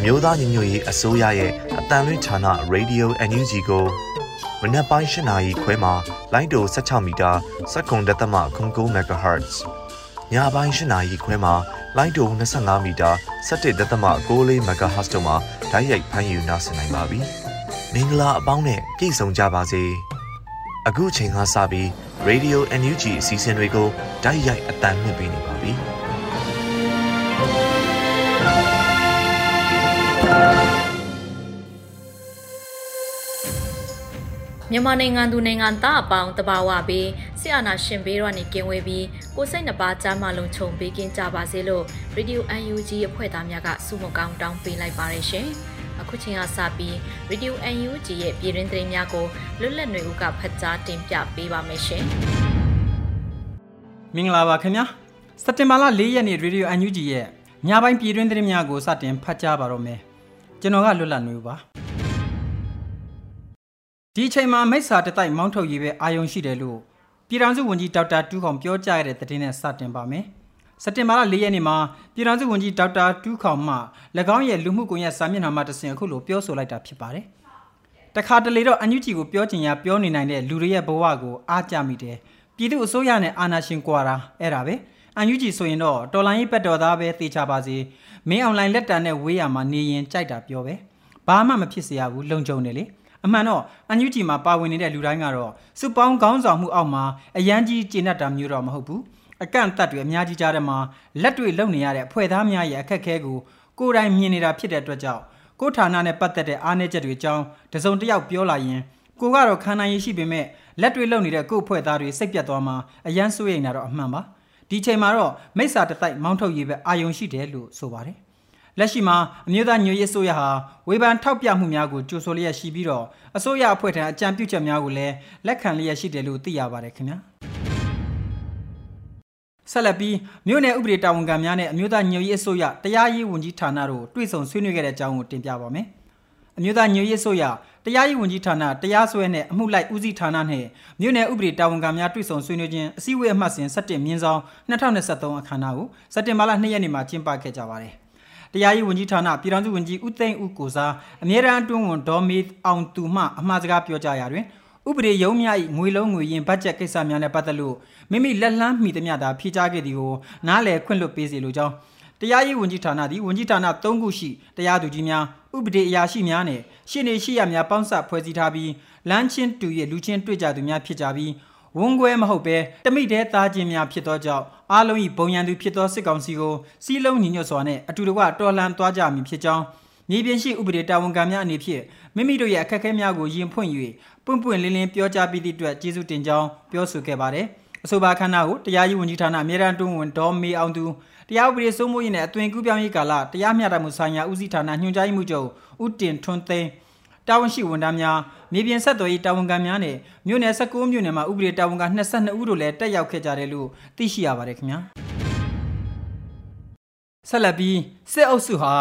အမျိုးသားညီညွတ်ရေးအစိုးရရဲ့အတန်လွင့်ဌာန Radio NUG ကိုမနက်ပိုင်း၈နာရီခွဲမှာလိုင်းတို16မီတာစက္ကန့်တက်သမ9 MHz ညပိုင်း၈နာရီခွဲမှာလိုင်းတို25မီတာ17တက်သမ6 MHz တို့မှာဓာတ်ရိုက်ဖမ်းယူနိုင်နိုင်ပါပြီမင်္ဂလာအပေါင်းနဲ့ပြည့်စုံကြပါစေအခုချိန်ကစပြီး Radio NUG အစီအစဉ်တွေကိုဓာတ်ရိုက်အတန်မြင့်ပေးနေပါပြီ မြန်မာနိုင်ငံသူနိုင်ငံသားအပေါင်းတဘာဝပြီးဆရာနာရှင်ဘေးရောနေကင်းဝေးပြီးကိုစိတ်နှပါကြားမလုံးခြုံပေးကင်းကြပါစေလို့ Radio UNG အဖွဲ့သားများကဆုမကောင်းတောင်းပေးလိုက်ပါရရှင်။အခုချိန်ကစပြီး Radio UNG ရဲ့ပြည်တွင်းသတင်းများကိုလွတ်လပ်နေဦးကဖတ်ကြားတင်ပြပေးပါမယ်ရှင်။မင်္ဂလာပါခင်ဗျာ။စက်တင်ဘာလ၄ရက်နေ့ Radio UNG ရဲ့ညပိုင်းပြည်တွင်းသတင်းများကိုစတင်ဖတ်ကြားပါတော့မယ်။ကျွန်တော်ကလွတ်လပ်နေဦးပါ။ ဒီအချိန်မှာမိษาတတိုက်မောင်းထုတ်ရေးပဲအာယုံရှိတယ်လို့ပြည်ထောင်စုဝန်ကြီးဒေါက်တာတူးခေါင်ပြောကြားရတဲ့သတင်းနဲ့စတင်ပါမယ်။စက်တင်ဘာလ၄ရက်နေ့မှာပြည်ထောင်စုဝန်ကြီးဒေါက်တာတူးခေါင်မှ၎င်းရဲ့လူမှုကွန်ရက်စာမျက်နှာမှာတဆင်အခုလိုပြောဆိုလိုက်တာဖြစ်ပါတယ်။တခါတလေတော့အန်ယူဂျီကိုပြောချင်ရပြောနေနိုင်တဲ့လူတွေရဲ့ဘဝကိုအားကြမိတယ်။ပြည်သူအစိုးရနဲ့အာဏာရှင်ကွာတာအဲ့ဒါပဲ။အန်ယူဂျီဆိုရင်တော့တော်လိုင်းရေးပတ်တော်သားပဲတေချာပါစေ။မင်းအွန်လိုင်းလက်တံနဲ့ဝေးရမှာနေရင်ကြိုက်တာပြောပဲ။ဘာမှမဖြစ်စရာဘူးလုံခြုံတယ်လေ။ အမှန်တော့အန်ယူဂျီမှာပါဝင်နေတဲ့လူတိုင်းကတော့စုပေါင်းခေါင်းဆောင်မှုအောက်မှာအရန်ကြီးကျေနပ်တာမျိုးတော့မဟုတ်ဘူးအကန့်အသတ်တွေအများကြီးကြားထဲမှာလက်တွေလုံနေရတဲ့အဖွဲ့သားများရဲ့အခက်အခဲကိုကိုယ်တိုင်မြင်နေတာဖြစ်တဲ့အတွက်ကြောင့်ကိုဌာနနဲ့ပတ်သက်တဲ့အားနည်းချက်တွေအကြောင်းတစုံတစ်ယောက်ပြောလာရင်ကိုကတော့ခံနိုင်ရရှိပေမဲ့လက်တွေလုံနေတဲ့ကို့အဖွဲ့သားတွေစိတ်ပြတ်သွားမှာအရန်စိုးရိမ်တာတော့အမှန်ပါဒီချိန်မှာတော့မိစ္ဆာတတိုက်မောင်းထုတ်ရေးပဲအာယုံရှိတယ်လို့ဆိုပါတယ် လက်ရှိမှာအမျိုးသားညွရေးအစိုးရဟာဝေဖန်ထောက်ပြမှုများကိုကြိုဆိုလျက်ရှိပြီးတော့အစိုးရအဖွဲ့ထံအကြံပြုချက်များကိုလည်းလက်ခံလျက်ရှိတယ်လို့သိရပါတယ်ခင်ဗျာဆက်လက်ပြီးမြို့နယ်ဥပဒေတာဝန်ခံများနဲ့အမျိုးသားညွရေးအစိုးရတရားရေးဝန်ကြီးဌာနတို့တွေ့ဆုံဆွေးနွေးခဲ့တဲ့အကြောင်းကိုတင်ပြပါမယ်အမျိုးသားညွရေးအစိုးရတရားရေးဝန်ကြီးဌာနတရားစွဲနဲ့အမှုလိုက်ဦးစီးဌာနနဲ့မြို့နယ်ဥပဒေတာဝန်ခံများတွေ့ဆုံဆွေးနွေးခြင်းအစည်းအဝေးအမှတ်စဉ်17မြင်းဆောင်2023အခမ်းအနားကိုစက်တင်ဘာလ2ရက်နေ့မှာကျင်းပခဲ့ကြပါတယ်။ တရားရေးဝန်ကြီးဌာနပြည်ထောင်စုဝန်ကြီးဦးသိန်းဦးကိုစားအမြဲတမ်းအတွင်းဝန်ဒေါ်မေအောင်သူမှအမှားစကားပြောကြားရာတွင်ဥပဒေရုံးများ၏ငွေလုံးငွေရင်ဘတ်ဂျက်ကိစ္စများနဲ့ပတ်သက်လို့မိမိလက်လန်းမိသမျှသာဖြေကြားခဲ့သည်ကိုနားလည်ခွင့်လွှတ်ပေးစေလိုကြောင်းတရားရေးဝန်ကြီးဌာနသည်ဝန်ကြီးဌာန၃ခုရှိတရားသူကြီးများဥပဒေအရာရှိများနဲ့ရှင်းနေရှိရများပေါင်းစပ်ဖွဲ့စည်းထားပြီးလမ်းချင်းတူရဲ့လူချင်းတွေ့ကြသူများဖြစ်ကြပြီးဝန်ခွဲမဟုတ်ပဲတမိတဲ့သားချင်းများဖြစ်သောကြောင့် အားလုံး၏ဘုံရန်သူဖြစ်သောစစ်ကောင်စီကိုစီးလုံးညီညွတ်စွာနဲ့အတူတကွတော်လှန်သွားကြမည်ဖြစ်ကြောင်းမြေပြင်ရှိဥပဒေတာဝန်ခံများအနေဖြင့်မိမိတို့ရဲ့အခက်အခဲများကိုရင်ဖွင့်၍ပွင့်ပွင့်လင်းလင်းပြောကြားပြီးသည့်အတွက်ကျေးဇူးတင်ကြောင်းပြောဆိုခဲ့ပါတယ်။အဆိုပါခန္ဓာကိုတရားရေးဝန်ကြီးဌာနအမြဲတမ်းတွန်းဝင်ဒေါ်မေအောင်သူတရားဥပဒေစိုးမိုးရေးနဲ့အသွင်ကူးပြောင်းရေးကာလတရားမျှတမှုဆိုင်ရာဦးစီးဌာနညွှန်ကြားရေးမှူးချုပ်ဦးတင်ထွန်းသိန်း တာဝန်ရှိဝန်ထမ်းများမြေပြင်ဆက်သွယ်ရေးတာဝန်ခံများနဲ့မြို့နယ်19မြို့နယ်မှာဥပဒေတာဝန်ခံ22ဦးတို့လည်းတက်ရောက်ခဲ့ကြတယ်လို့သိရှိရပါတယ်ခင်ဗျာဆက်လက်ပြီးစစ်အုပ်စုဟာ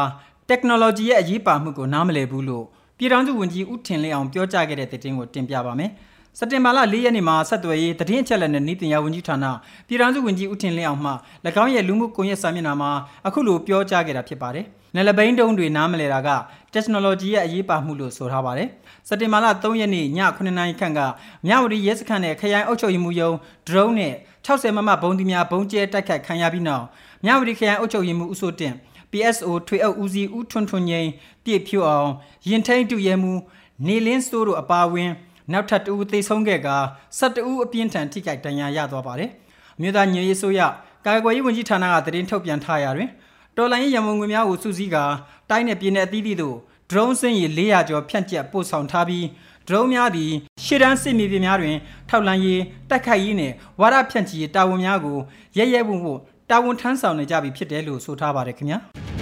technology ရဲ့အရေးပါမှုကိုနားမလည်ဘူးလို့ပြည်ထောင်စုဝန်ကြီးဦးထင်လင်းအောင်ပြောကြားခဲ့တဲ့သတင်းကိုတင်ပြပါမယ် စက်တင်ဘာလ၄ရက်နေ့မှာဆက်သွယ်ရေးသတင်းအချက်အလက်နဲ့ဤတင်ရဝန်ကြီးဌာနပြည်ထောင်စုဝန်ကြီးဦးထင်လင်းအောင်မှ၎င်းရဲ့လူမှုကွန်ရက်စာမျက်နှာမှာအခုလိုပြောကြားခဲ့တာဖြစ်ပါတယ်။နယ်လဘိန်းတုံးတွေနားမလဲတာက technology ရဲ့အရေးပါမှုလို့ဆိုထားပါတယ်။စက်တင်ဘာလ3ရက်နေ့ည9နာရီခန့်ကမြဝတီရဲစခန်းနဲ့ခရိုင်အုပ်ချုပ်ရေးမှူးရုံး drone နဲ့60မမဘုံဒီများဘုံကျဲတိုက်ခတ်ခံရပြီးနောက်မြဝတီခရိုင်အုပ်ချုပ်ရေးမှူးဦးစိုးတင် PSO ထွေအုပ်ဦးစီးဦးထွန်းထွန်းငိမ့်ပြည့်ဖြူအောင်ရင်ထိန်တူရဲမှုနေလင်းစိုးတို့အပါအဝင် နောက်ထပ်တဦးသေဆုံးခဲ့က12ဦးအပြင်းထန်ထိခိုက်ဒဏ်ရာရသွားပါတယ်။မြို့သားညရေးဆိုရကာကွယ်ရေးဝန်ကြီးဌာနကသတင်းထုတ်ပြန်ထားရတွင်တော်လိုင်းရမုံငွေများကိုစုစည်းကတိုင်းနယ်ပြည်နယ်အသီးသီးသို့ drone စင်းရီ400ကျော်ဖြန့်ကျက်ပို့ဆောင်ထားပြီး drone များသည်ရှေ့တန်းစစ်မြေပြင်များတွင် ထောက်လန်းရေးတိုက်ခိုက်ရေးနှင့်ဝါဒဖြန့်ချီရေးတာဝန်များကိုရဲရဲဝံ့ဝံ့တာဝန်ထမ်းဆောင်နေကြပြီဖြစ်တယ်လို့ဆိုထားပါတယ်ခင်ဗျာ။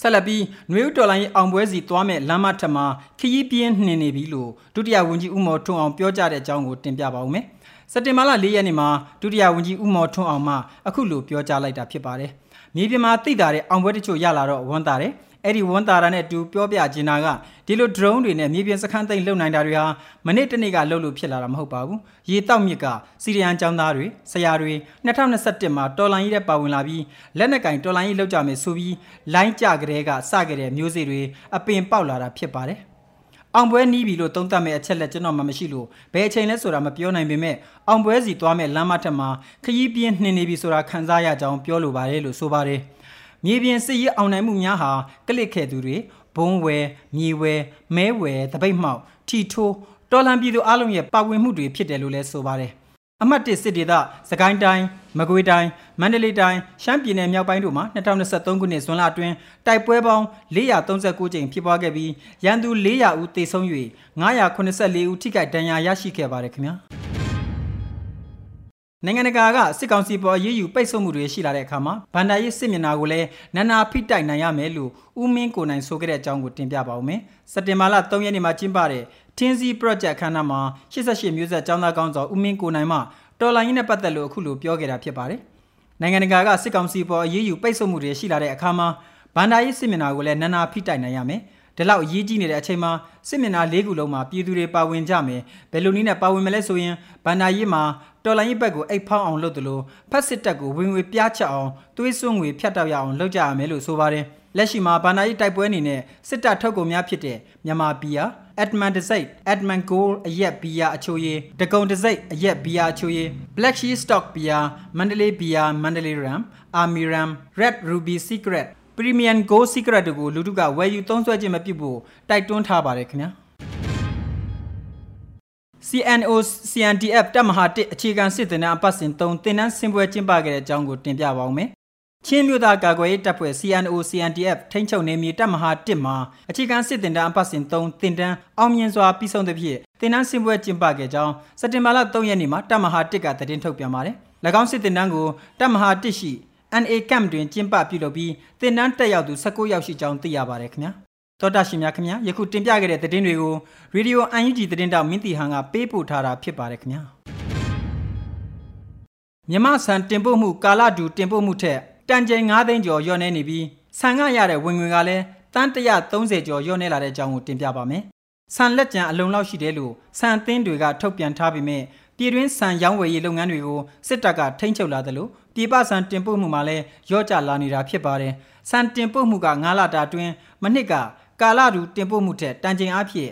ဆက်လက်ပြီးနွေဦးတော်လိုင်းအောင်ပွဲစီသွားမဲ့လမ်းမထက်မှာခရီးပြင်းနှင်နေပြီလို့ဒုတိယဝန်ကြီးဦးမော်ထွန်းအောင်ပြောကြားတဲ့အကြောင်းကိုတင်ပြပါဦးမယ်။စက်တင်ဘာလ၄ရက်နေ့မှာဒုတိယဝန်ကြီးဦးမော်ထွန်းအောင်မှအခုလိုပြောကြားလိုက်တာဖြစ်ပါတယ်။မြေပြင်မှာသိတာတဲ့အောင်ပွဲတချို့ရလာတော့ဝန်တာတယ်။ အဲ့ဒီဝန်တာရာနဲ့အတူပြောပြချင်တာကဒီလို drone တွေနဲ့မြေပြင်စခန်းသိမ်းလုံနိုင်တာတွေဟာမနစ်တနေ့ကလှုပ်လို့ဖြစ်လာတာမဟုတ်ပါဘူးရေတောက်မြစ်ကစီရီယန်ចောင်းသားတွေဆရာတွေ2021မှာတော်လိုင်းကြီးတဲ့ပါဝင်လာပြီးလက်နက်ကင်တော်လိုင်းကြီးလောက်ကြမယ်ဆိုပြီးလိုင်းကြကလေးကစခဲ့တဲ့မျိုးစေ့တွေအပင်ပေါက်လာတာဖြစ်ပါတယ်အောင်ပွဲနီးပြီလို့သုံးသပ်မဲ့အချက်လက်ကျွန်တော်မှမရှိလို့ဘယ်အချိန်လဲဆိုတာမပြောနိုင်ပေမဲ့အောင်ပွဲစီသွားမဲ့လမ်းမထက်မှာခရီးပြင်းနှင်းနေပြီဆိုတာခံစားရကြောင်းပြောလိုပါတယ်လို့ဆိုပါတယ်။ မြေပြင်စစ်ရေးအောင်နိုင်မှုများဟာကလစ်ခဲ့သူတွေဘုံဝဲမြေဝဲမဲဝဲတပိတ်မှောက်ထီထိုးတော်လန်ပြည်သူအလုံးရဲ့ပါဝင်မှုတွေဖြစ်တယ်လို့လည်းဆိုပါတယ်အမှတ်1စစ်ဒေသစကိုင်းတိုင်းမကွေးတိုင်းမန္တလေးတိုင်းရှမ်းပြည်နယ်မြောက်ပိုင်းတို့မှာ2023ခုနှစ်ဇွန်လအတွင်းတိုက်ပွဲပေါင်း439ကြိမ်ဖြစ်ပွားခဲ့ပြီးရန်သူ400ဦးသေဆုံး၍984ဦးထိခိုက်ဒဏ်ရာရရှိခဲ့ပါတယ်ခင်ဗျာ နိုင်ငံတကာကစစ်ကောင်စီပေါ်အရေးယူပိတ်ဆို့မှုတွေရှိလာတဲ့အခါမှာဗန်ဒါရေးစစ်မျက်နှာကိုလည်းနာနာဖိတိုက်နိုင်ရမယ်လို့ဦးမင်းကိုနိုင်ဆိုခဲ့တဲ့အကြောင်းကိုတင်ပြပါဦးမယ်။စက်တင်ဘာလ3ရက်နေ့မှာကျင်းပတဲ့ Tinzi Project အခမ်းအနားမှာ88မျိုးဆက်ចောင်းသားကောင်းဆောင်ဦးမင်းကိုနိုင်မှတော်လိုင်းရေးနဲ့ပတ်သက်လို့အခုလိုပြောခဲ့တာဖြစ်ပါတယ်။နိုင်ငံတကာကစစ်ကောင်စီပေါ်အရေးယူပိတ်ဆို့မှုတွေရှိလာတဲ့အခါမှာဗန်ဒါရေးစစ်မျက်နှာကိုလည်းနာနာဖိတိုက်နိုင်ရမယ်။ဒီလောက်အရေးကြီးနေတဲ့အချိန်မှာစစ်မျက်နှာ၄ခုလုံးမှာပြည်သူတွေပါဝင်ကြမယ်ဘယ်လိုနည်းနဲ့ပါဝင်မလဲဆိုရင်ဗန္ဒာရေးမှာ တော်လိုင်းရေးဘက်ကိုအိတ်ဖောင်းအောင်လုပ်တယ်လို့ဖက်စစ်တပ်ကိုဝင်ငွေပြားချက်အောင်သွေးစွန်းငွေဖြတ်တောက်ရအောင်လုပ်ကြရမယ်လို့ဆိုပါတယ်လက်ရှိမှာဗန္ဒာရေးတိုက်ပွဲအနေနဲ့စစ်တပ်ထုတ်ကုန်များဖြစ်တဲ့မြန်မာဘီယာအက်ဒမန်ဒစိတ်အက်ဒမန်ဂိုးအရက်ဘီယာအချိုရည်ဒဂုံဒစိတ်အရက်ဘီယာအချိုရည် Black Sheep Stock ဘီယာမန္တလေးဘီယာမန္တလေး Ram Army Ram Red Ruby Secret Premium Go Secret တို့ကိုလူထုကဝယ်ယူသုံးစွဲခြင်းမပြုဖို့တိုက်တွန်းထားပါတယ်ခင်ဗျာ CNO CNDF တပ်မဟာ1အခြေခံစစ်တင်တဲ့အပတ်စဉ်3တင်နန်းစင်ပွဲကျင်းပခဲ့တဲ့အကြောင်းကိုတင်ပြပါဦးမယ်။ချင်းမြို့သားကာကွယ်ရေးတပ်ဖွဲ့ CNO CNDF ထိန်းချုပ်နေမြေတပ်မဟာ1မှာအခြေခံစစ်တင်တဲ့အပတ်စဉ်3တင်တန်းအောင်မြင်စွာပြီးဆုံးသဖြင့်တင်နန်းစင်ပွဲကျင်းပခဲ့ကြောင်းစက်တင်ဘာလ3ရက်နေ့မှာတပ်မဟာ1ကသတင်းထုတ်ပြန်ပါတယ်။၎င်းစစ်တင်တန်းကိုတပ်မဟာ1ရှိ NA Camp တွင်ကျင်းပပြုလုပ်ပြီးသင်တန်းတက်ရောက်သူ19ယောက်ရှိကြောင်းသိရပါတယ်ခင်ဗျာ တော်တာရှင်များခင်ဗျာယခုတင်ပြခဲ့တဲ့သတင်းတွေကို Radio UNG သတင်းတောက်မင်းတီဟန်ကပေးပို့ထားတာဖြစ်ပါတယ်ခင်ဗျာမြမဆန်တင်ပို့မှုကာလတူတင်ပို့မှုထက်တန်ချိန်9သိန်းကျော်လျော့နေနေပြီးဆန်ကရတဲ့ဝင်ငွေကလည်းတန်း130ကျော်လျော့နေလာတဲ့အကြောင်းကိုတင်ပြပါမယ်ဆန်လက်ကျန်အလုံးလောက်ရှိတယ်လို့ဆန်သင်းတွေကထုတ်ပြန်ထားပေမဲ့ပြည်တွင်းဆန်ရောင်းဝယ်ရေးလုပ်ငန်းတွေကိုစစ်တပ်ကထိန်းချုပ်လာတယ်လို့ပြည်ပဆန်တင်ပို့မှုမှာလည်းရော့ကျလာနေတာဖြစ်ပါတယ်။ဆန်တင်ပို့မှုက9လတာတွင်မနှစ်က ကာလတူတင်ပို့မှုထက်တန်ချိန်အဖြစ်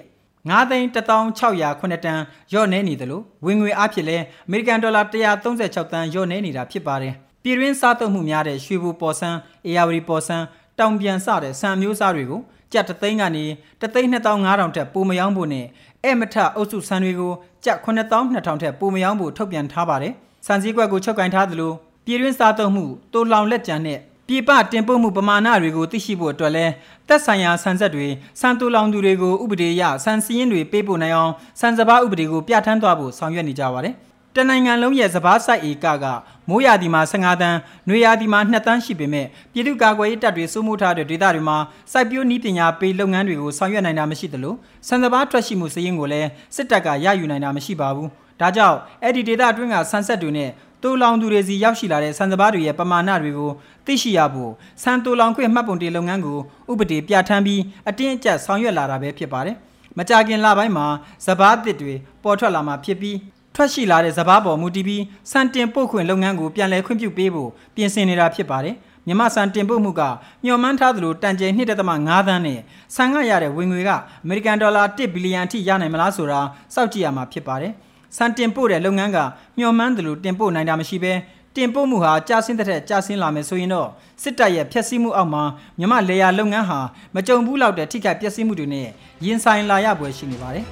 9သိန်း1609တန်ရော့နေနေတယ်လို့ဝင်ငွေအဖြစ်လဲအမေရိကန်ဒေါ်လာ136တန်ရော့နေနေတာဖြစ်ပါတယ်။ပြည်တွင်းစားသုံးမှုများတဲ့ရွှေဘူပေါ်ဆန်းအေယာဝတီပေါ်ဆန်းတောင်ပြန်စတဲ့ဆန်မျိုးစားတွေကိုကြက်တသိန်းကနေတသိန်း2500ထက်ပိုမယောင်းဖို့နဲ့အဲ့မထအုပ်စုဆန်တွေကိုကြက်9200ထက်ပိုမယောင်းဖို့ထုတ်ပြန်ထားပါတယ်။ဆန်စည်းကွက်ကိုချုပ်ကင်ထားသလိုပြည်တွင်းစားသုံးမှုတိုးလောင်လက်ကျန်တဲ့ ပြည်ပတင်ပို့မှုပမာဏတွေကိုသိရှိဖို့အတွက်လဲသက်ဆိုင်ရာဆန်ဆက်တွေစံတူလောင်သူတွေကိုဥပဒေအရဆန်စည်းရင်းတွေပေးပို့နိုင်အောင်စံစဘာဥပဒေကိုပြဋ္ဌာန်းသွားဖို့ဆောင်ရွက်နေကြပါတယ်။တနိုင်ငံလုံးရဲ့စဘာစိုက်ဧကကမိုးရာသီမှာ15တန်း၊နွေရာသီမှာ2တန်းရှိပေမဲ့ပြည်သူ့ကာကွယ်ရေးတပ်တွေစိုးမိုးထားတဲ့ဒေသတွေမှာစိုက်ပျိုးနည်းပညာပေးလုပ်ငန်းတွေကိုဆောင်ရွက်နိုင်တာမရှိသလိုစံစဘာထွက်ရှိမှုစည်းရင်းကိုလည်းစစ်တပ်ကရယူနိုင်တာမရှိပါဘူး။ဒါကြောင့်အဲ့ဒီဒေသအတွင်းကဆန်ဆက်တွေနဲ့ တူလောင်သူတွေစီရောက်ရှိလာတဲ့ဆန်စပါးတွေရဲ့ပမာဏတွေကိုသိရှိရဖို့ဆန်တူလောင်ခွင့်မှတ်ပုံတင်လုပ်ငန်းကိုဥပဒေပြဋ္ဌာန်းပြီးအတင်းအကျပ်ဆောင်ရွက်လာတာပဲဖြစ်ပါတယ်။မကြာခင်လပိုင်းမှာစပားသစ်တွေပေါ်ထွက်လာမှာဖြစ်ပြီးထွက်ရှိလာတဲ့စပားပေါ်မူတည်ပြီးစံတင်ပို့ခွင့်လုပ်ငန်းကိုပြန်လည်ခွင့်ပြုပေးဖို့ပြင်ဆင်နေတာဖြစ်ပါတယ်။မြမဆန်တင်ပို့မှုကမျှော်မှန်းထားသလိုတန်ကျဲ2.5သန်းနဲ့ဆန်ကရတဲ့ဝင်ငွေကအမေရိကန်ဒေါ်လာ1ဘီလီယံအထိရနိုင်မလားဆိုတာစောင့်ကြည့်ရမှာဖြစ်ပါတယ်။ စံတင်ပို့တဲ့လုပ်ငန်းကမျှော်မှန်းသလိုတင်ပို့နိုင်တာမရှိဘဲတင်ပို့မှုဟာကြာဆင်းတဲ့ထက်ကြာဆင်းလာမယ်ဆိုရင်တော့စစ်တပ်ရဲ့ဖျက်ဆီးမှုအောက်မှာမြမလေယာလုပ်ငန်းဟာမကြုံဘူးလောက်တဲ့ထိခိုက်ပျက်စီးမှုတွေနဲ့ရင်ဆိုင်လာရပွဲရှိနေပါတယ်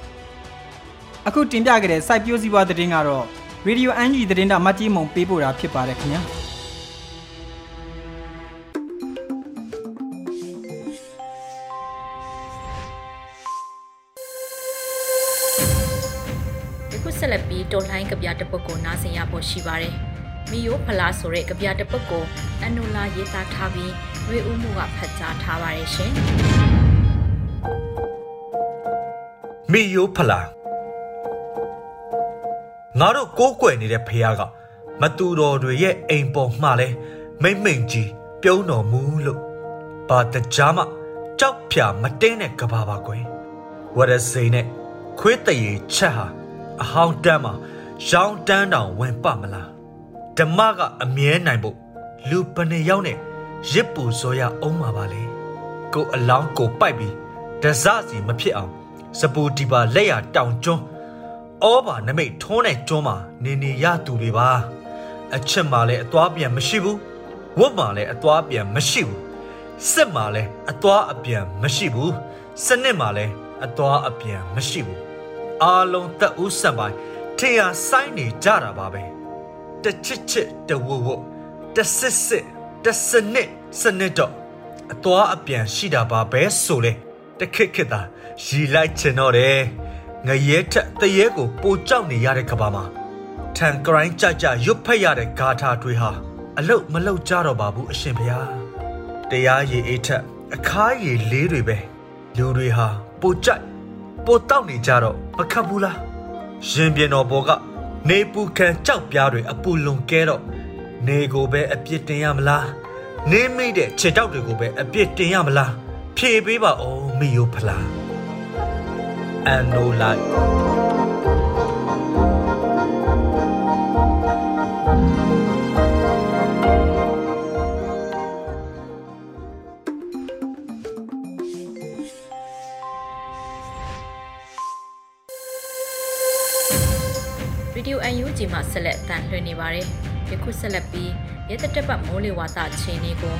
။အခုတင်ပြခဲ့တဲ့စိုက်ပျိုးစည်းပွားသတင်းကတော့ Radio UNG သတင်းတာမတ်ကြီးမုံပေးပို့တာဖြစ်ပါတယ်ခင်ဗျာ။ တော်လှန်ကပြတပုတ်ကိုနားဆင်ရဖို့ရှိပါတယ်။မီယိုဖလာဆိုတဲ့ကြပြတစ်ပုဒ်ကိုအန်နိုလာရေးသားထားပြီးရွေဦးမှုကဖတ်ကြားထားပါတယ်ရှင်မီယိုဖလာငါတို့ကိုးကွယ်နေတဲ့ဖះကမတူတော်တွေရဲ့အိမ်ပေါ်မှလဲမိမ့်မိန်ကြီးပြုံးတော်မူလို့ဘာတကြားမှကြောက်ဖြာမတင်းတဲ့ကဘာပါကွယ်ဝရစိန်နဲ့ခွေးတရေချက်ဟာ အဟောင်းတန်းမှာရောင်းတန်းတောင်ဝင်ပမလားဓမ္မကအမြဲနိုင်ဖို့လူပနေရောက်နဲ့ရစ်ပူစောရအောင်ပါပါလေကိုအလောင်းကိုပိုက်ပြီးဒဇစီမဖြစ်အောင်စပူဒီပါလက်ရတောင်ကျွန်းဩဘာနမိတ်ထုံးတဲ့ကျွန်းမှာနေနေရသူတွေပါအချက်မှလည်းအသွားပြန်မရှိဘူးဝတ်မှလည်းအသွားပြန်မရှိဘူးစစ်မှလည်းအသွားအပြန်မရှိဘူးစနစ်မှလည်းအသွားအပြန်မရှိဘူး အားလုံးတက်ဦးဆက်ပိုင်းထေရဆိုင်နေကြတာပါပဲတချစ်ချစ်တဝဝတစစ်စစ်တစနစ်စနစ်တော့အသွားအပြန်ရှိတာပါပဲဆိုလေတခက်ခက်သာရီလိုက်ချင်တော့တယ်ငရဲထက်တရေကိုပိုကြောက်နေရတဲ့ကဘာမှာထန်ကရိုင်းကြကြရွတ်ဖက်ရတဲ့ဂါထာတွေဟာအလုတ်မလုတ်ကြတော့ပါဘူးအရှင်ဘုရားတရားရည်အိတ်ထက်အခါရည်လေးတွေပဲလူတွေဟာပိုကြိုက် ပိုတောက်နေကြတော့မခတ်ဘူးလားရှင်ပြင်းတော်ဘောကနေပူခံကြောက်ပြားတွေအပူလုံကဲတော့နေကိုပဲအပြစ်တင်ရမလားနေမိတဲ့ခြေတောက်တွေကိုပဲအပြစ်တင်ရမလားဖြေပေးပါဦးမိယိုဖလားအန်နို ဆက်လက်အသံလွှင့်နေပါတယ်။ယခုဆက်လက်ပြီးရဲတတက်ပတ်မိုးလေဝါသအခြေအနေကို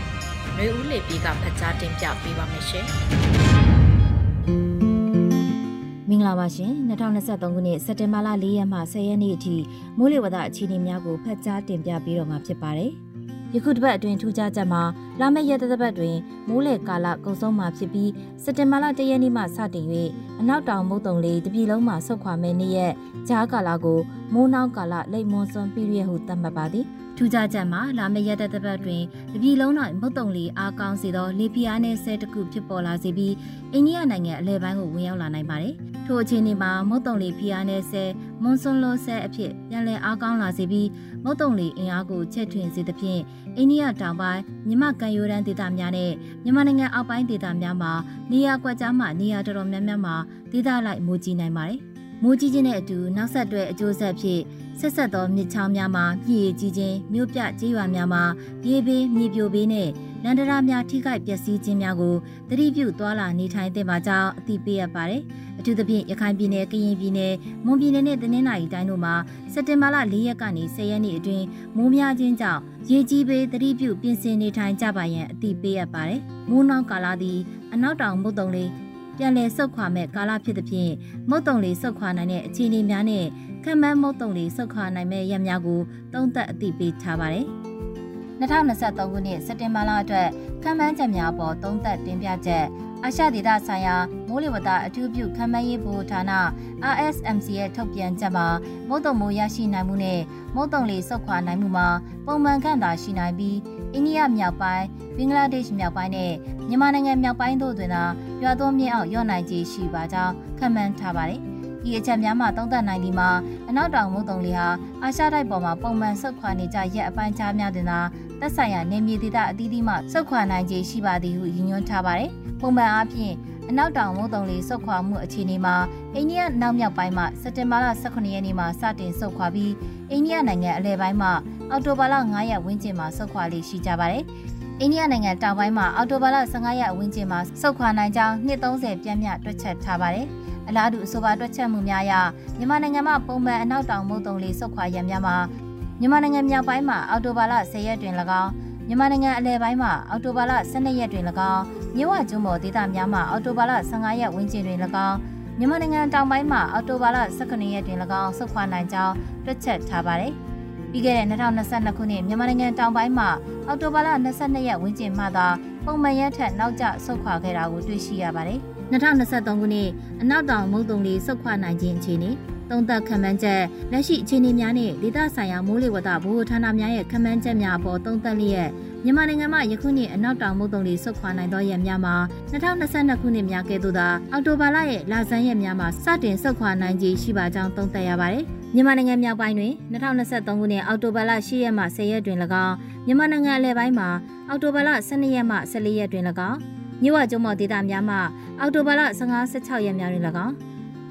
နှွေဦးလေပြေကဖတ်ကြားတင်ပြပေးပါမယ်ရှင်။မင်္ဂလာပါရှင်2023ခုနှစ်စက်တင်ဘာလ4ရက်မှ10ရက်နေ့အထိမိုးလေဝသအခြေအနေများကိုဖတ်ကြားတင်ပြပေးတော့မှာဖြစ်ပါတယ်။ ယခုတစ်ပတ်အတွင်းထူးခြားချက်မှာလာမယ့်ရက်တစ်ပတ်တွင်မိုးလေကာလကုံဆုံးမှာဖြစ်ပြီးစက်တင်ဘာလ၁ရက်နေ့မှစတင်၍အနောက်တောင်မုတ်တုံလေးတပြည်လုံးမှာဆုတ်ခွာမဲ့နေ့ရက်ကြားကာလကိုမိုးနှောင်းကာလလိပ်မွန်စွန်ပီရီယက်ဟုသတ်မှတ်ပါသည်ထူးခြားချက်မှာလာမယ့်ရက်တစ်ပတ်တွင်တပြည်လုံး၌မုတ်တုံလေးအားကောင်းစေသောလေပြားနှင့်ဆဲတခုဖြစ်ပေါ်လာစေပြီးအိန္ဒိယနိုင်ငံအလဲပိုင်းကိုဝင်ရောက်လာနိုင်ပါတယ် ထိုအခြေအနေမှာမုတ်တုံလေးဖျားနှင့်ဆဲမွန်စွန်လိုဆဲအဖြစ်ပြန်လည်အားကောင်းလာစေပြီးမုတ်တုံလေးအင်အားကိုချက်ထွင်စေသဖြင့်အိန္ဒိယတောင်ပိုင်းမြမကန်ယိုရန်ဒေသများနဲ့မြန်မာနိုင်ငံအောက်ပိုင်းဒေသများမှာနေရာကွက်ကြားမှာနေရာတော်တော်များများမှာဒေသလိုက်မိုးကြီးနိုင်ပါတယ်။ မိုးကြီးခြင်းနဲ့အတူနောက်ဆက်တွဲအကျိုးဆက်ဖြစ်ဆက်ဆက်သောမြစ်ချောင်းများမှာပြည်ရည်ကြီးခြင်းမြို့ပြကြေးရွာများမှာရေဘေးမြေပြိုဘေးနဲ့လန်ဒရာများထိခိုက်ပျက်စီးခြင်းများကိုသတိပြုသွားလာနေထိုင်သင့်ပါကြောင်းအသိပေးရပါတယ်။အထူးသဖြင့်ရခိုင်ပြည်နယ်၊ကရင်ပြည်နယ်၊မွန်ပြည်နယ်နဲ့တနင်္သာရီတိုင်းတို့မှာစက်တင်ဘာလ၄ရက်ကနေ10ရက်နေ့အတွင်းမိုးများခြင်းကြောင့်ရေကြီးပေသတိပြုပြင်ဆင်နေထိုင်ကြပါရန်အသိပေးရပါတယ်။မိုးနောက်ကာလသည်အနောက်တောင်မုတ်တုံလေး ပြန်လည်ဆုတ်ခွာမဲ့ကာလဖြစ်သဖြင့်မုတ်တုံလေးဆုတ်ခွာနိုင်တဲ့အခြေအနေများနဲ့ခံမှန်းမုတ်တုံလေးဆုတ်ခွာနိုင်မဲ့ရက်များကိုသုံးသပ်အသိပေးထားပါတယ်။2023ခုနှစ်စက်တင်ဘာလအတွက်ခံမှန်းချက်များပေါ်သုံးသပ်တင်ပြချက်အာရှဒေသဆိုင်ရာမိုးလေဝသအထူးပြုခံမှန်းရေးဗဟိုဌာန RSMC ရဲ့ထုတ်ပြန်ချက်မှာမုတ်တုံမိုးရရှိနိုင်မှုနဲ့မုတ်တုံလေဆုတ်ခွာနိုင်မှုမှာပုံမှန်ခန့်သာရှိနိုင်ပြီးအိန္ဒိယမြောက်ပိုင်း ဘင်္ဂလားဒေ့ရှ်မြောက်ပိုင်းနဲ့မြန်မာနိုင်ငံမြောက်ပိုင်းတို့တွင်သာရွာသွန်းမြင့်အောင်ရော့နိုင်ခြေရှိပါကြောင်းခန့်မှန်းထားပါတယ်။ဒီအချက်များမှာသုံးသပ်နိုင်ဒီမှာအနောက်တောင်မုတ်တုံလေဟာအာရှတိုက်ပေါ်မှာပုံမှန်ဆုတ်ခွာနေကြရက်အပိုင်းခြားများတွင်သာသက်ဆိုင်ရာနေမြေဒေသအသီးသီးမှဆုတ်ခွာနိုင်ခြေရှိပါသည်ဟုရည်ညွှန်းထားပါတယ်။ပုံမှန်အားဖြင့်အနောက်တောင်မုတ်တုံလေးဆုတ်ခွာမှုအခြေအနေမှာအိန္ဒိယနောက်မြောက်ပိုင်းမှစက်တင်ဘာလ18ရက်နေ့မှာစတင်ဆုတ်ခွာပြီးအိန္ဒိယနိုင်ငံအလယ်ပိုင်းမှအောက်တိုဘာလ9ရက်ဝန်းကျင်မှာဆုတ်ခွာလေးရှိကြပါတယ်။ အိန္ဒိယနိုင်ငံတောင်ပိုင်းမှာအောက်တိုဘာလ15ရက်ဝန်းကျင်မှာဆုတ်ခွာနိုင်ကြောင်း230ပြည့်မြတ်တွက်ချက်ထားပါတယ်။အလားတူအဆိုပါတွက်ချက်မှုများအရမြန်မာနိုင်ငံမှာပုံမှန်အနောက်တောင်မုတ်တုံလေးဆုတ်ခွာရန်များမှာမြန်မာနိုင်ငံမြောက်ပိုင်းမှာအော်တိုဘာလ10ရက်တွင်၎င်းမြန်မာနိုင်ငံအလယ်ပိုင်းမှာအော်တိုဘာလ12ရက်တွင်၎င်းမြဝကျွန်းပေါ်ဒေသများမှာအော်တိုဘာလ15ရက်ဝန်းကျင်တွင်၎င်းမြန်မာနိုင်ငံတောင်ပိုင်းမှာအော်တိုဘာလ18ရက်တွင်၎င်းဆုတ်ခွာနိုင်ကြောင်းတွက်ချက်ထားပါတယ်။ ပြီးခဲ့တဲ့2022ခုနှစ်မြန်မာနိုင်ငံတောင်ပိုင်းမှာအော်တိုဘာလ22ရက်ဝန်းကျင်မှသာပုံမှန်ရက်ထက်နောက်ကျဆုတ်ခွာခဲ့တာကိုတွေ့ရှိရပါတယ်။2023ခုနှစ်အနောက်တောင်မုတ်တုံလေးဆုတ်ခွာနိုင်ခြင်းအခြေအနေသုံးသပ်ခန့်မှန်းချက်လက်ရှိအခြေအနေများနဲ့ဒေသဆိုင်ရာမိုးလေဝသဗဟိုဌာနများရဲ့ခန့်မှန်းချက်များအပေါ်သုံးသပ်လျက်မြန်မာနိုင်ငံမှာယခုနှစ်အနောက်တောင်မုတ်တုံတွေဆုတ်ခွာနိုင်သောရက်များမှာ2022ခုနှစ်များကဲ့သို့သာအောက်တိုဘာလရဲ့လဆန်းရက်များမှာစတင်ဆုတ်ခွာနိုင်ခြေရှိပါကြောင်းသုံးသပ်ရပါတယ်။ မြန်မာနိုင်ငံမြောက်ပိုင်းတွင်2023ခုနှစ်အောက်တိုဘာလ10ရက်မှ10ရက်တွင်၎င်းမြန်မာနိုင်ငံအလယ်ပိုင်းမှာအောက်တိုဘာလ12ရက်မှ14ရက်တွင်၎င်းမြဝကျုံမော်ဒေသများမှအောက်တိုဘာလ15-16ရက်များတွင်၎င်း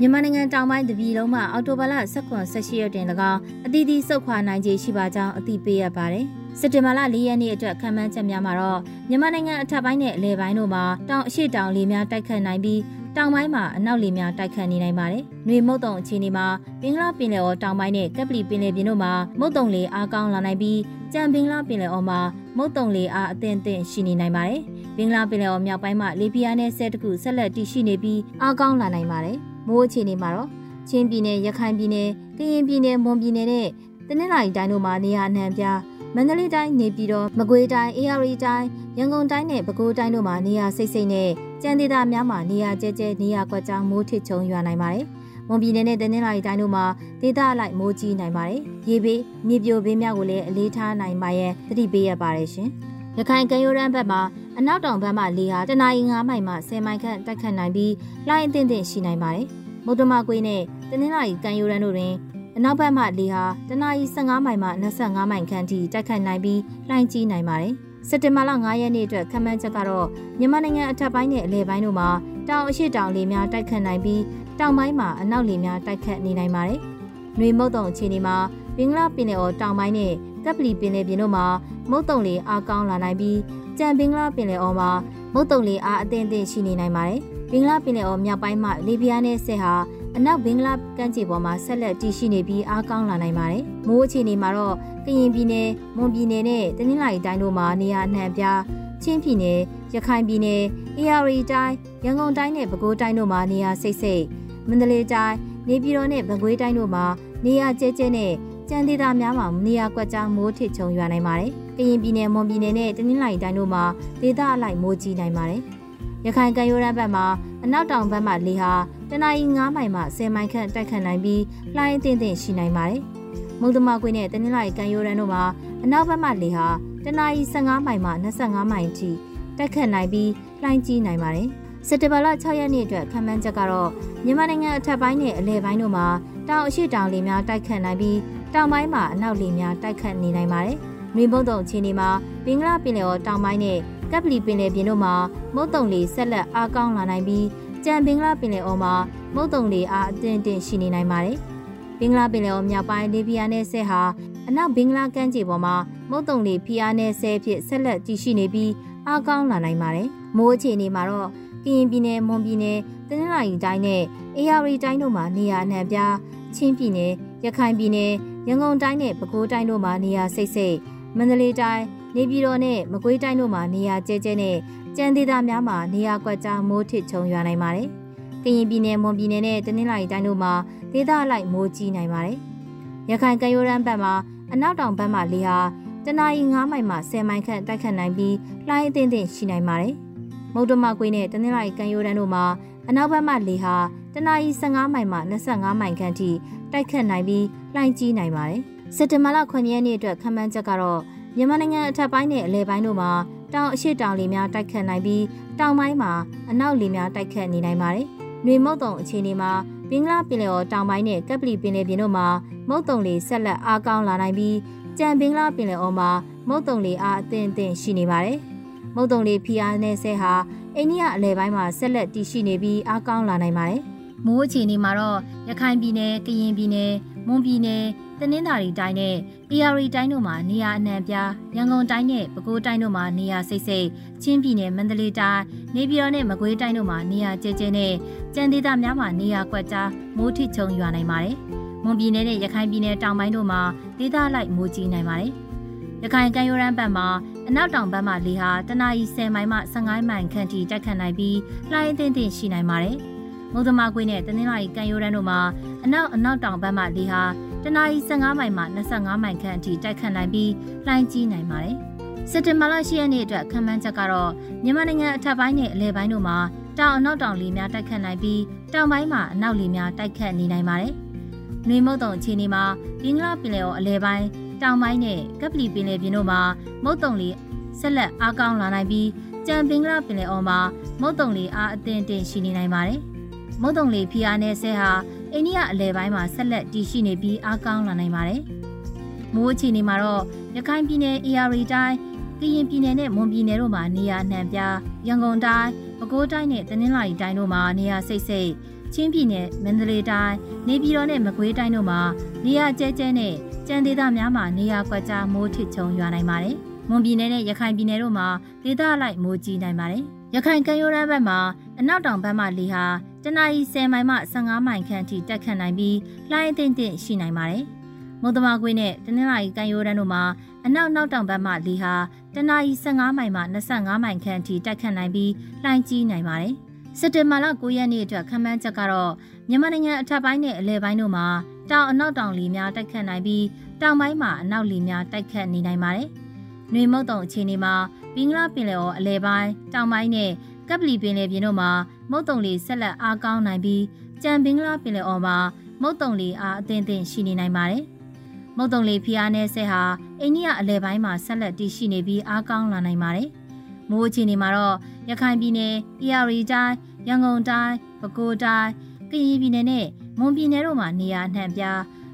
မြန်မာနိုင်ငံတောင်ပိုင်းတပြည်လုံးမှာအော်တိုဘာလ18-18ရက်တွင်၎င်းအသီးသီးစုတ်ခွာနိုင်ခြေရှိပါကြောင်းအသိပေးရပါတယ်။စက်တင်ဘာလ၄ရက်နေ့အတွက်ခံမှန်းချက်များမှာတော့မြန်မာနိုင်ငံအထက်ပိုင်းနဲ့အလယ်ပိုင်းတို့မှာတောင်အရှိတောင်လေများတိုက်ခတ်နိုင်ပြီး တောင်ပိုင်းမှာအနောက်လေများတိုက်ခတ်နေနိုင်ပါတယ်။နှွေမုတ်တုံအခြေအနေမှာဘင်္ဂလားပင်လယ်အော်တောင်ပိုင်းနဲ့ကပလီပင်လယ်ပြင်တို့မှာမုတ်တုံလေအားကောင်းလာနိုင်ပြီးကြံဘင်္ဂလားပင်လယ်အော်မှာမုတ်တုံလေအားအသင့်အသင့်ရှိနေနိုင်ပါတယ်။ဘင်္ဂလားပင်လယ်အော်မြောက်ပိုင်းမှာလေပြင်းအားနဲ့ဆဲတကူဆက်လက်တည်ရှိနေပြီးအားကောင်းလာနိုင်ပါတယ်။မိုးအခြေအနေမှာတော့ချင်းပြည်နယ်ရခိုင်ပြည်နယ်ကရင်ပြည်နယ်မွန်ပြည်နယ်နဲ့တနင်္လာရီတိုင်းတို့မှာနေရာအနှံပြား မန္တလေးတိုင်းနေပြည်တော်မကွေးတိုင်းအေရရီတိုင်းရန်ကုန်တိုင်းနဲ့ပဲခူးတိုင်းတို့မှာနေရာစိတ်စိတ်နဲ့ကြံဒေသများမှာနေရာကျဲကျဲနေရာကွက်ကြားမိုးထစ်ချုံရွာနိုင်ပါတယ်။မွန်ပြည်နယ်နဲ့တနင်္လာရီတိုင်းတို့မှာဒေသအလိုက်မိုးကြီးနိုင်ပါတယ်။ရေဘေးမြေပြိုဘေးများကိုလည်းအလေးထားနိုင်ပါရဲ့သတိပေးရပါတယ်ရှင်။ရခိုင်ကမ်းရိုးတန်းဘက်မှာအနောက်တောင်ဘက်မှလေဟာတနအီ9မိုင်မှ10မိုင်ခန့်တက်ခတ်နိုင်ပြီးလှိုင်းအသင့်အင့်ရှိနိုင်ပါတယ်။မုဒ္ဓမကွေးနဲ့တနင်္လာရီကမ်းရိုးတန်းတို့တွင် အနောက်ဘက်မှလေဟာတနအီ15မိုင်မှ25မိုင်ခန့်ထိတက်ခတ်နိုင်ပြီးလှိုင်းကြီးနိုင်ပါတယ်။စက်တင်ဘာလ9ရက်နေ့အတွက်ခန့်မှန်းချက်ကတော့မြန်မာနိုင်ငံအထက်ပိုင်းနဲ့အလယ်ပိုင်းတို့မှာတောင်အရှိတောင်လေများတိုက်ခတ်နိုင်ပြီးတောင်ပိုင်းမှာအနောက်လေများတိုက်ခတ်နေနိုင်ပါတယ်။နှွေမုတ်တုံအခြေအနေမှာဘင်္ဂလားပင်လယ်အော်တောင်ပိုင်းနဲ့ကပလီပင်လယ်ပြင်တို့မှာမုတ်တုံလေအားကောင်းလာနိုင်ပြီးကြံဘင်္ဂလားပင်လယ်အော်မှာမုတ်တုံလေအားအသင့်အင့်ရှိနေနိုင်ပါတယ်။ဘင်္ဂလားပင်လယ်အော်မြောက်ပိုင်းမှာလေပြင်းနဲ့ဆဲဟာ အနောက်ဘင်္ဂလားကမ်းခြေပေါ်မှာဆက်လက်တည်ရှိနေပြီးအားကောင်းလာနိုင်ပါတယ်။မိုးအခြေအနေမှာတော့ကရင်ပြည်နယ်၊မွန်ပြည်နယ်နဲ့တနင်္လာရီတိုင်းတို့မှာနေရာအနှံ့ပြားချင်းပြည်နယ်၊ရခိုင်ပြည်နယ်၊အေရီတိုင်း၊ရန်ကုန်တိုင်းနဲ့ပဲခူးတိုင်းတို့မှာနေရာစိတ်စိတ်မန္တလေးတိုင်း၊နေပြည်တော်နဲ့ပဲခူးတိုင်းတို့မှာနေရာကျဲကျဲနဲ့ကြံဒေသများမှာနေရာကွက်ကြားမိုးထစ်ချုံရွာနိုင်ပါတယ်။ကရင်ပြည်နယ်၊မွန်ပြည်နယ်နဲ့တနင်္လာရီတိုင်းတို့မှာဒေသအလိုက်မိုးကြီးနိုင်ပါတယ်။ရခိုင်ကမ်းရိုးတန်းဘက်မှာအနောက်တောင်ဘက်မှလေဟာ တနအီ9မိုင်မှ10မိုင်ခန့်တိုက်ခတ်နိုင်ပြီးလှိုင်းအသင့်အင့်ရှိနိုင်ပါတယ်။မုံတမကွေနဲ့တနင်္လာရီကန်ယိုရန်တို့မှာအနောက်ဘက်မှလေဟာတနအီ15မိုင်မှ25မိုင်ထိတိုက်ခတ်နိုင်ပြီးလှိုင်းကြီးနိုင်ပါတယ်။စက်တဘာလ6ရက်နေ့အတွက်ခံမှန်းချက်ကတော့မြန်မာနိုင်ငံအထက်ပိုင်းနဲ့အလယ်ပိုင်းတို့မှာတောင်အရှိတောင်လေများတိုက်ခတ်နိုင်ပြီးတောင်ပိုင်းမှာအနောက်လေများတိုက်ခတ်နေနိုင်ပါတယ်။မြေပုံတုံအခြေအနေမှာဘင်္ဂလားပင်လယ်ော်တောင်ပိုင်းနဲ့ကပ်ပလီပင်လယ်ပြင်တို့မှာမုတ်တုံလေဆက်လက်အားကောင်းလာနိုင်ပြီး ကြံဘင်္ဂလားပင်လယ်အော်မှာမုတ်တုံလေအားအသင့်အင့်ရှိနေနိုင်ပါတယ်။ဘင်္ဂလားပင်လယ်အော်မြောက်ပိုင်းလေပြင်းနဲ့ဆဲဟာအနောက်ဘင်္ဂလားကမ်းခြေပေါ်မှာမုတ်တုံလေဖိအားနဲ့ဆဲဖြစ်ဆက်လက်တည်ရှိနေပြီးအားကောင်းလာနိုင်ပါတယ်။မိုးအခြေအနေမှာတော့ကရင်ပြည်နယ်၊မွန်ပြည်နယ်၊တနင်္လာရီတိုင်းနဲ့အေရရီတိုင်းတို့မှာနေရာအနှံ့ပြားချင်းပြည်နယ်၊ရခိုင်ပြည်နယ်၊ရန်ကုန်တိုင်းနဲ့ပဲခူးတိုင်းတို့မှာနေရာစိတ်စိတ်မန္တလေးတိုင်းနေပြည်တော်နဲ့မကွေးတိုင်းတို့မှာနေရာကျဲကျဲနဲ့ ကြံဒေသများမှာနေရာကွက်ကြားမိုးထစ်ချုံရွာနိုင်ပါတယ်။ကရင်ပြည်နယ်၊မွန်ပြည်နယ်နဲ့တနင်္လာရီတိုင်းတို့မှာဒေသအလိုက်မိုးကြီးနိုင်ပါတယ်။ရခိုင်ကမ်းရိုးတန်းဘက်မှာအနောက်တောင်ဘက်မှာလေဟာတနအီ9မိုင်မှ10မိုင်ခန့်တိုက်ခတ်နိုင်ပြီးလှိုင်းအသင့်အင့်ရှိနိုင်ပါတယ်။မုတ်တမကွေးနဲ့တနင်္လာရီကမ်းရိုးတန်းတို့မှာအနောက်ဘက်မှလေဟာတနအီ15မိုင်မှ25မိုင်ခန့်ထိတိုက်ခတ်နိုင်ပြီးလှိုင်းကြီးနိုင်ပါတယ်။စက်တင်ဘာလ9ရက်နေ့အတွက်ခံမှန်းချက်ကတော့မြန်မာနိုင်ငံအထက်ပိုင်းနဲ့အလယ်ပိုင်းတို့မှာ တောင်အရှိတောင်လေများတိုက်ခတ်နိုင်ပြီးတောင်ပိုင်းမှာအနောက်လေများတိုက်ခတ်နေနိုင်ပါတယ်။နှွေမုတ်တုံအခြေအနေမှာဘင်္ဂလားပင်လယ်အော်တောင်ပိုင်းနဲ့ကပ်ပလီပင်လယ်ပြင်တို့မှာမုတ်တုံလေဆက်လက်အားကောင်းလာနိုင်ပြီးကြံဘင်္ဂလားပင်လယ်အော်မှာမုတ်တုံလေအားအသင့်အင့်ရှိနေပါတယ်။မုတ်တုံလေဖီအားနဲ့ဆဲဟာအိန္ဒိယအလယ်ပိုင်းမှာဆက်လက်တည်ရှိနေပြီးအားကောင်းလာနိုင်ပါတယ်။မိုးအခြေအနေမှာတော့ရခိုင်ပြည်နယ်၊ကရင်ပြည်နယ်၊ မွန်ပြည်နယ်တနင်္သာရီတိုင်းနဲ့ AR တိုင်းတို့မှာနေရာအနှံပြားရန်ကုန်တိုင်းနဲ့ပဲခူးတိုင်းတို့မှာနေရာစိတ်စိတ်ချင်းပြည်နယ်မန္တလေးတိုင်းနေပြည်တော်နဲ့မကွေးတိုင်းတို့မှာနေရာကျဲကျဲနဲ့ကြံဒေသများမှာနေရာကွက်ကြားမိုးထစ်ချုံရွာနိုင်ပါတယ်။မွန်ပြည်နယ်နဲ့ရခိုင်ပြည်နယ်တောင်ပိုင်းတို့မှာဒေသလိုက်မိုးကြီးနိုင်ပါတယ်။ရခိုင်ကမ်းရိုးတန်းဘက်မှာအနောက်တောင်ဘက်မှလေဟာတနအီ10မိုင်မှ15မိုင်ခန့်ထိတိုက်ခတ်နိုင်ပြီးလှိုင်းအသင့်အင့်ရှိနိုင်ပါတယ်။ မုဒ္ဓမာကွေးနဲ့တနင်္လာရီကမ်းရိုးတန်းတို့မှာအနောက်အနောက်တောင်ဘက်မှလေဟာတနအီ15မိုင်မှ25မိုင်ခန့်အထိတိုက်ခတ်နိုင်ပြီးလှိုင်းကြီးနိုင်ပါတယ်။စက်တင်ဘာလ10ရက်နေ့အတွက်ခံမှန်းချက်ကတော့မြန်မာနိုင်ငံအထက်ပိုင်းနဲ့အလယ်ပိုင်းတို့မှာတောင်အနောက်တောင်လေများတိုက်ခတ်နိုင်ပြီးတောင်ပိုင်းမှာအနောက်လေများတိုက်ခတ်နေနိုင်ပါတယ်။နွေမုတ်တုံအခြေအနေမှာဘင်္ဂလားပင်လယ်အော်အလဲပိုင်းတောင်ပိုင်းနဲ့ကပလီပင်လယ်ပြင်တို့မှာမုတ်တုံလေးဆက်လက်အားကောင်းလာနိုင်ပြီးကြံဘင်္ဂလားပင်လယ်အော်မှာမုတ်တုံလေးအားအသင့်တင်ရှိနေနိုင်ပါတယ်။ မုတ်တုံလေးဖီအားနဲ့ဆဲဟာအိန္ဒိယအလဲပိုင်းမှာဆက်လက်တည်ရှိနေပြီးအားကောင်းလာနိုင်ပါတယ်။မိုးအခြေအနေမှာတော့ရခိုင်ပြည်နယ် AR တိုင်းကရင်ပြည်နယ်နဲ့မွန်ပြည်နယ်တို့မှာနေရာနှံပြရန်ကုန်တိုင်းပဲခူးတိုင်းနဲ့တနင်္လာရီတိုင်းတို့မှာနေရာစိတ်စိတ်ချင်းပြည်နယ်မန္တလေးတိုင်းနေပြည်တော်နဲ့မကွေးတိုင်းတို့မှာနေရာကျဲကျဲနဲ့ကြံဒေသများမှာနေရာကွက်ကြားမိုးထစ်ချုံရွာနိုင်ပါတယ်။မွန်ပြည်နယ်နဲ့ရခိုင်ပြည်နယ်တို့မှာဒေသအလိုက်မိုးကြီးနိုင်ပါတယ်။ရခိုင်ကမ်းရိုးတန်းဘက်မှာအနောက်တောင်ဘက်မှလေဟာ တနအီ10မိုင်မှ15မိုင်ခန့်ထိတက်ခတ်နိုင်ပြီးလှိုင်းအသင့်တင့်ရှိနိုင်ပါတယ်။မုတ်တမကွေးနဲ့တနင်္လာရီကမ်းရိုးတန်းတို့မှာအနောက်နောက်တောင်ဘက်မှလေဟာတနအီ15မိုင်မှ25မိုင်ခန့်ထိတက်ခတ်နိုင်ပြီးလှိုင်းကြီးနိုင်ပါတယ်။စက်တင်ဘာလ9ရက်နေ့အတွက်ခန့်မှန်းချက်ကတော့မြန်မာနိုင်ငံအထက်ပိုင်းနဲ့အလယ်ပိုင်းတို့မှာတောင်အနောက်တောင်လေများတိုက်ခတ်နိုင်ပြီးတောင်ပိုင်းမှာအနောက်လေများတိုက်ခတ်နေနိုင်ပါတယ်။နှွေမုတ်တုံအခြေအနေမှာဘင်္ဂလားပင်လယ်အော်အလယ်ပိုင်းတောင်ပိုင်းနဲ့ ကပလီပင်လယ်ပြင်တို့မှာမုတ်တုံလေဆက်လက်အားကောင်းနိုင်ပြီးကြံဘင်္ဂလားပင်လယ်အော်မှာမုတ်တုံလေအားအသင့်အင့်ရှိနေနိုင်ပါတယ်။မုတ်တုံလေဖျားနဲ့ဆဲဟာအိန္ဒိယအလယ်ပိုင်းမှာဆက်လက်တည်ရှိနေပြီးအားကောင်းလာနိုင်ပါတယ်။မိုးအခြေအနေမှာတော့ရခိုင်ပြည်နယ်၊အေရီတိုင်း၊ရန်ကုန်တိုင်း၊ပဲခူးတိုင်း၊ကရင်ပြည်နယ်နဲ့မွန်ပြည်နယ်တို့မှာနေရာနှံပြ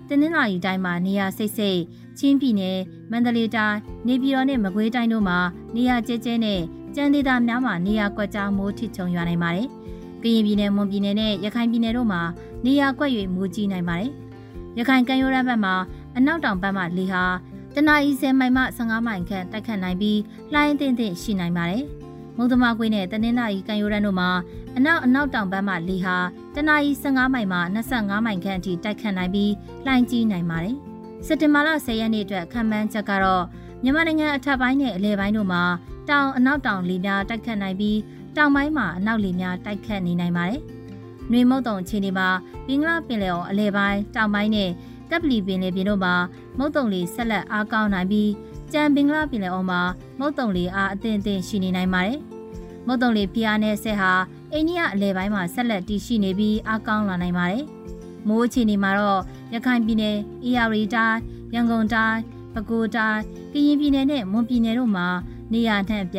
တနင်္လာရီတိုင်းမှာနေရာစိတ်စိတ်ချင်းပြည်နယ်မန္တလေးတိုင်းနေပြည်တော်နဲ့မကွေးတိုင်းတို့မှာနေရာကျဲကျဲနဲ့ ကြံဒေသများမှာနေရာကွက်ကြားမိုးထစ်ချုံရွာနိုင်ပါတယ်။ကရင်ပြည်နယ်မွန်ပြည်နယ်နဲ့ရခိုင်ပြည်နယ်တို့မှာနေရာကွက်၍မိုးကြီးနိုင်ပါတယ်။ရခိုင်ကမ်းရိုးတန်းဘက်မှာအနောက်တောင်ဘက်မှလေဟာတနအီ10မိုင်မှ15မိုင်ခန့်တိုက်ခတ်နိုင်ပြီးလှိုင်းအသင့်အင့်ရှိနိုင်ပါတယ်။မုံသမကွေးနဲ့တနင်္လာရီကမ်းရိုးတန်းတို့မှာအနောက်အနောက်တောင်ဘက်မှလေဟာတနအီ15မိုင်မှ25မိုင်ခန့်အထိတိုက်ခတ်နိုင်ပြီးလှိုင်းကြီးနိုင်ပါတယ်။စက်တင်ဘာလ10ရက်နေ့အတွက်ခံမှန်းချက်ကတော့မြန်မာနိုင်ငံအထက်ပိုင်းနဲ့အလယ်ပိုင်းတို့မှာ တောင်အနောက်တောင်လေများတိုက်ခတ်နိုင်ပြီးတောင်ပိုင်းမှာအနောက်လေများတိုက်ခတ်နေနိုင်ပါတယ်။နှွေမုတ်တုံအခြေအနေမှာဘင်္ဂလားပင်လယ်အော်အလယ်ပိုင်းတောင်ပိုင်းနဲ့ကပလီပင်လယ်ပြင်တို့မှာမုတ်တုံလေဆက်လက်အားကောင်းနိုင်ပြီးကြံဘင်္ဂလားပင်လယ်အော်မှာမုတ်တုံလေအားအသင့်အင့်ရှိနေနိုင်ပါတယ်။မုတ်တုံလေဖျားနဲ့ဆက်ဟာအိန္ဒိယအလယ်ပိုင်းမှာဆက်လက်တည်ရှိနေပြီးအားကောင်းလာနိုင်ပါတယ်။မိုးအခြေအနေမှာတော့ရခိုင်ပြည်နယ်၊အေရီတိုင်း၊ရန်ကုန်တိုင်း၊ပဲခူးတိုင်း၊ကရင်ပြည်နယ်နဲ့မွန်ပြည်နယ်တို့မှာ နေရာနှံ့ပြ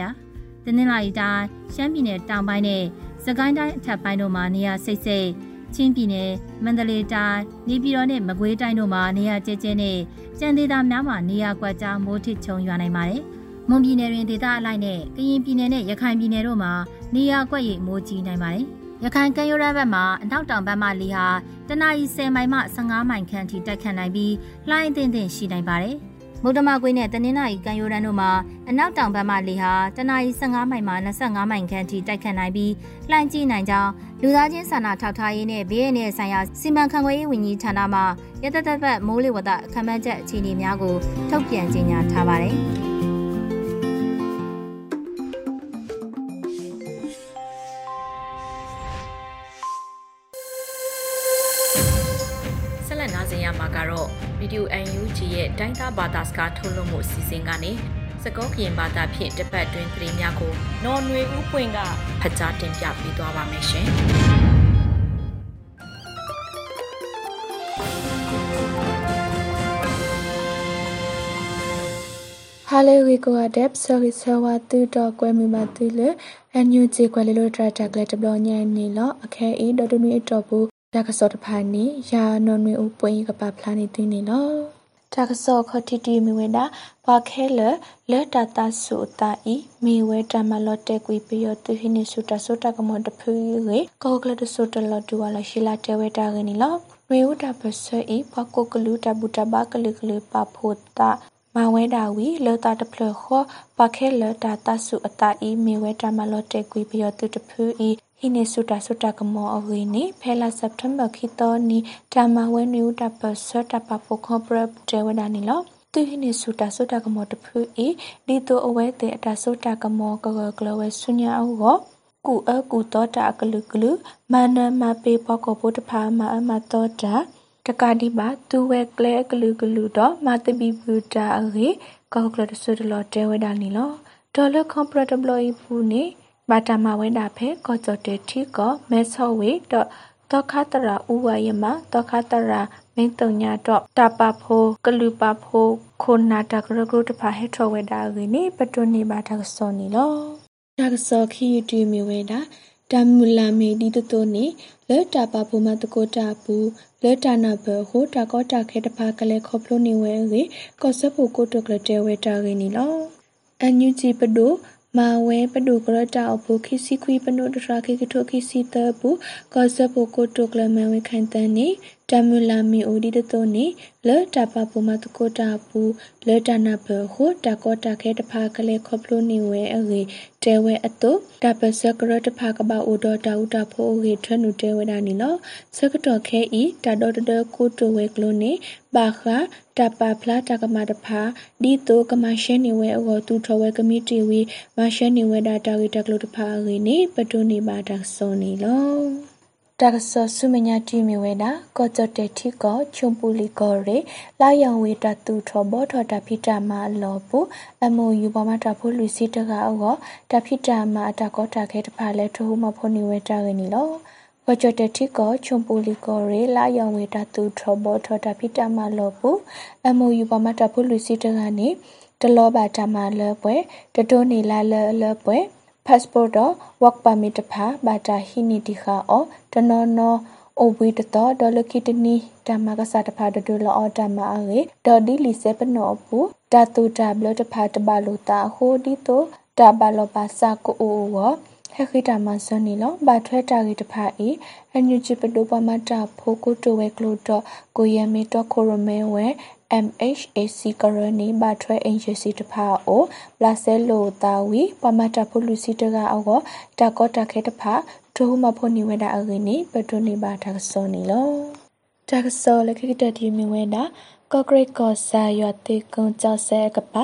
တနင်္လာရီတိုင်း၊ရှမ်းပြည်နယ်တောင်ပိုင်းနဲ့စကိုင်းတိုင်းအထက်ပိုင်းတို့မှာနေရာစိတ်စိတ်ချင်းပြည်နယ်မန္တလေးတိုင်းနေပြည်တော်နဲ့မကွေးတိုင်းတို့မှာနေရာကျဲကျဲနဲ့ကြံဒေသများမှာနေရာကွက်ကြားမိုးထစ်ချုံရွာနိုင်ပါတယ်။မွန်ပြည်နယ်တွင်ဒေသအလိုက်နဲ့ကရင်ပြည်နယ်နဲ့ရခိုင်ပြည်နယ်တို့မှာနေရာကွက်ရိပ်မိုးကြီးနိုင်ပါတယ်။ရခိုင်ကမ်းရိုးတန်းဘက်မှာအနောက်တောင်ဘက်မှလေဟာတနအီ10မိုင်မှ15မိုင်ခန့်ထိတိုက်ခတ်နိုင်ပြီးလှိုင်းအသင့်အင့်ရှိနိုင်ပါတယ်။ မုဒ္ဓမကွေးနဲ့တနင်္လာရီကမ်းရိုးတန်းတို့မှာအနောက်တောင်ဘက်မှလေဟာတနအီ15မိုင်မှ25မိုင်ခန့်ထိတိုက်ခတ်နိုင်ပြီးလှိုင်းကြီးနိုင်ကြောင်းလူသားချင်းစာနာထောက်ထားရေးနဲ့ဘေးရန်ရဲ့ဆိုင်ရာစီမံခန့်ခွဲရေးဝန်ကြီးဌာနမှရတတပတ်မိုးလေဝသအခမ်းအနားချက်အခြေအနေများကိုထုတ်ပြန်ကြေညာထားပါတယ်။ UNG ရဲ့ဒိုင်းသားဘာသာစကားထုတ်လွှင့်မှုအစီအစဉ်ကနေစကောခရင်ဘာသာဖြင့်တပတ်တွင်သတင်းများကိုနော်နွေဦးပွင့်ကဖတ်ကြားတင်ပြပေးသွားပါမယ်ရှင်။ Hale we go adep sorry sawa tu do kwe mi ma tu le anyu ji kwe le lo tra ta kle de blo nya ni lo akhe e do do mi to bu ta ka so ta pha ni ya no mi u pwe ka pa phla ni tu ni lo ta ka so kho ti ti mi we da pa khe le le ta ta su ta i mi we ta ma lo te kwi pi yo tu hi ni su ta so ta ka mo ta phu yi we ko kle de so ta lo tu wa la shi la te we ta ga ni lo ရေဥတာပဆွေဤပကုကလူတဘူတဘကလကလပဖို့တာမဝဲတာဝီလောတာတဖလခောပခဲလတာတဆုအတာဤမေဝဲတာမလောတေကွီပယောတုတဖူဤ ဟိနေစုတာစုတာကမောအဝေနေဖဲလာစက်တမ်ဘာခိတောနီတာမဝဲနူတာပဆတာပပိုခောပရတေဝဒာနီလောသူဟိနေစုတာစုတာကမောတဖူဤဒီတိုအဝဲတဲ့အတာစုတာကမောကကကလဝဲဆုညာအောကူအကူတောတာကလုကလုမာနမပေပကောပုတဖာမအမတောတာတကာဒီပါသူဝဲကလဲကလူကလူတော့မာတဘီဘူတာအေကောကလတဆုတလောတဲဝဲတာနီလောဒေါ်လာကွန်ပရတဘလီပူနေ ဘာတာမဝဲတာဖဲကောကြတဲ့ထီကောမဲဆောဝေတော့တောခတရာဥဝယမတောခတရာမင်းတုံညာတော့တပဖိုကလူပဖိုခိုနာတကရဂရုတဖာဟေထဝေဒါဂိနေပတုန်နေပါတကစောနီလောတကစောခီယူတီမီဝေဒါတမူလာမေဒီတတိုနေလဲတာပဖိုမတကိုတာပူလဲတာနာဘဟိုတာကောတာခဲတဖာကလေးခေါပလိုနေဝဲရေကောဆပ်ဖို့ကိုတုကလတဲဝဲတာဂိနီလောအန်ယူဂျီပဒို မာဝဲပဒုကရတာအပုခိစီခွီပနုဒရာခိကထုခိစီတပုကောဇပုကိုတုကလမဝခန်တန်နေ တမူလာမီအိုဒီတတိုနေလေတပပမတကိုတာပူလေတနာဘဟုတကောတာခဲတဖာကလေးခေါပလိုနေဝဲအေတဲဝဲအတုတပစကရတဖာကပအိုဒတာဥတာဖိုအေထနုတဲဝဲဒါနီလောစကတော်ခဲဤတတော်တကိုတိုဝဲကလိုနေပါခာတပဖလာတကမတဖာဒီတိုကမရှဲနေဝဲအောတူထဝဲကမီတီဝီမရှဲနေဝဲဒါတာဂီတကလိုတဖာအေနေပတုနေပါတာစောနေလော တက္ကဆဆုမညာတီမီဝဲတာကောကြတဲ့ထီကောချုံပူလီကောရေလာယံဝေတတူထောဘောထောတာဖိတာမလောပူအမိုယူပမတာဖိုလူစီတကအောတဖိတာမအတကောတာခဲတဖာလဲထိုးမဖိုနေဝဲတာရနီလောကောကြတဲ့ထီကောချုံပူလီကောရေလာယံဝေတတူထောဘောထောတာဖိတာမလောပူအမိုယူပမတာဖိုလူစီတကနေတလောပါတာမလောပွဲတတိုးနေလာလောပွဲ passport တော့ work permit တဖာဘာတာဟိနီတီခါအောတနော်နော်အိုဘွေတတော်ဒေါ်လကီတနီတမကစားတဖာဒဒလောတမအေဒေါ်ဒီလီစေပနောပူတတူတဘလတဖာတဘလိုတာဟိုဒီတိုတဘလောပါစာကိုအိုဝဟခိတာမဆွနီလောဘာထွဲတာဂီတဖာအီအန်ယူချီပဒိုပမတာဖိုကိုတိုဝဲကလိုတော့ကိုယမီတော့ခိုရမဲဝဲ MHAC ကရနီဘာထွဲ agency တဖာအိုပလာဆဲလိုတာဝီပမတာဖိုလူစီတကအောကတကောတခဲတဖာဒုမဖို့နိဝဲတာအဂိနီပဒုနိဘာတာစောနီလောတကစောလခိတတိမြဝဲတာကော့ဂရိတ်ကောဆာယတေကွန်ကြောက်ဆဲကပ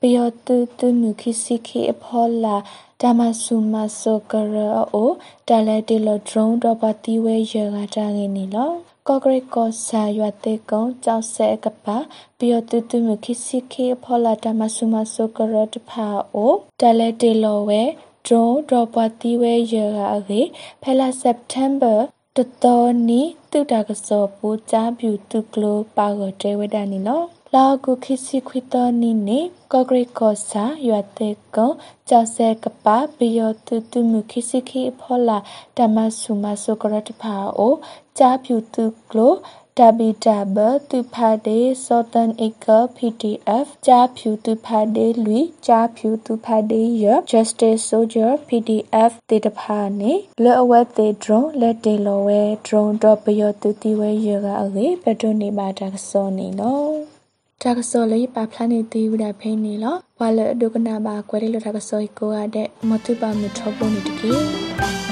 ပယောတူတူမြခိစီခိအဖောလာဒါမဆုမဆောကရအိုတလဲတီလဒရုန်းတော့ပါတီဝဲရကတာငင်းနီလော ကော့ဂရိတ်ကောဆာရွာတေကုံကြောက်ဆဲကပါပီယတူတူမခိစီခေဖောလာတမဆုမဆုကရတဖာအိုတလဲတေလောဝဲဒရုန်းတော့ပါတီဝဲရကအကေဖဲလာစက်တမ်ဘာတတော်နီတုတာကစောပူချာပြူတုကလိုပါဂတဲဝဒနီနော် လာကုခိစီခွီတော်နီနေကော့ဂရိတ်ကောဆာရွာတေကောကြောက်ဆဲကပဘီယောတူတူမခိစီခိဖောလာတမဆုမဆုကရတဖာအိုချာပြူတုကလို www သူဖာဒေ southern acre pdf ကြာဖြူသူဖာဒေလူကြာဖြူသူဖာဒေရ justice soldier pdf တေတဖာနေလောအဝတ်တေ drone လက်တေလောဝဲ drone တော့ပယောသူတီဝဲရကအေပဒုန်နေပါတာစောနေလော တာကစောလေးပါဖလာနေတီဝဒဖိနေလောဘာလဒုကနာပါကွဲလို့တာကစောကိုရတဲ့မတုပါမထောပုံနေတကေ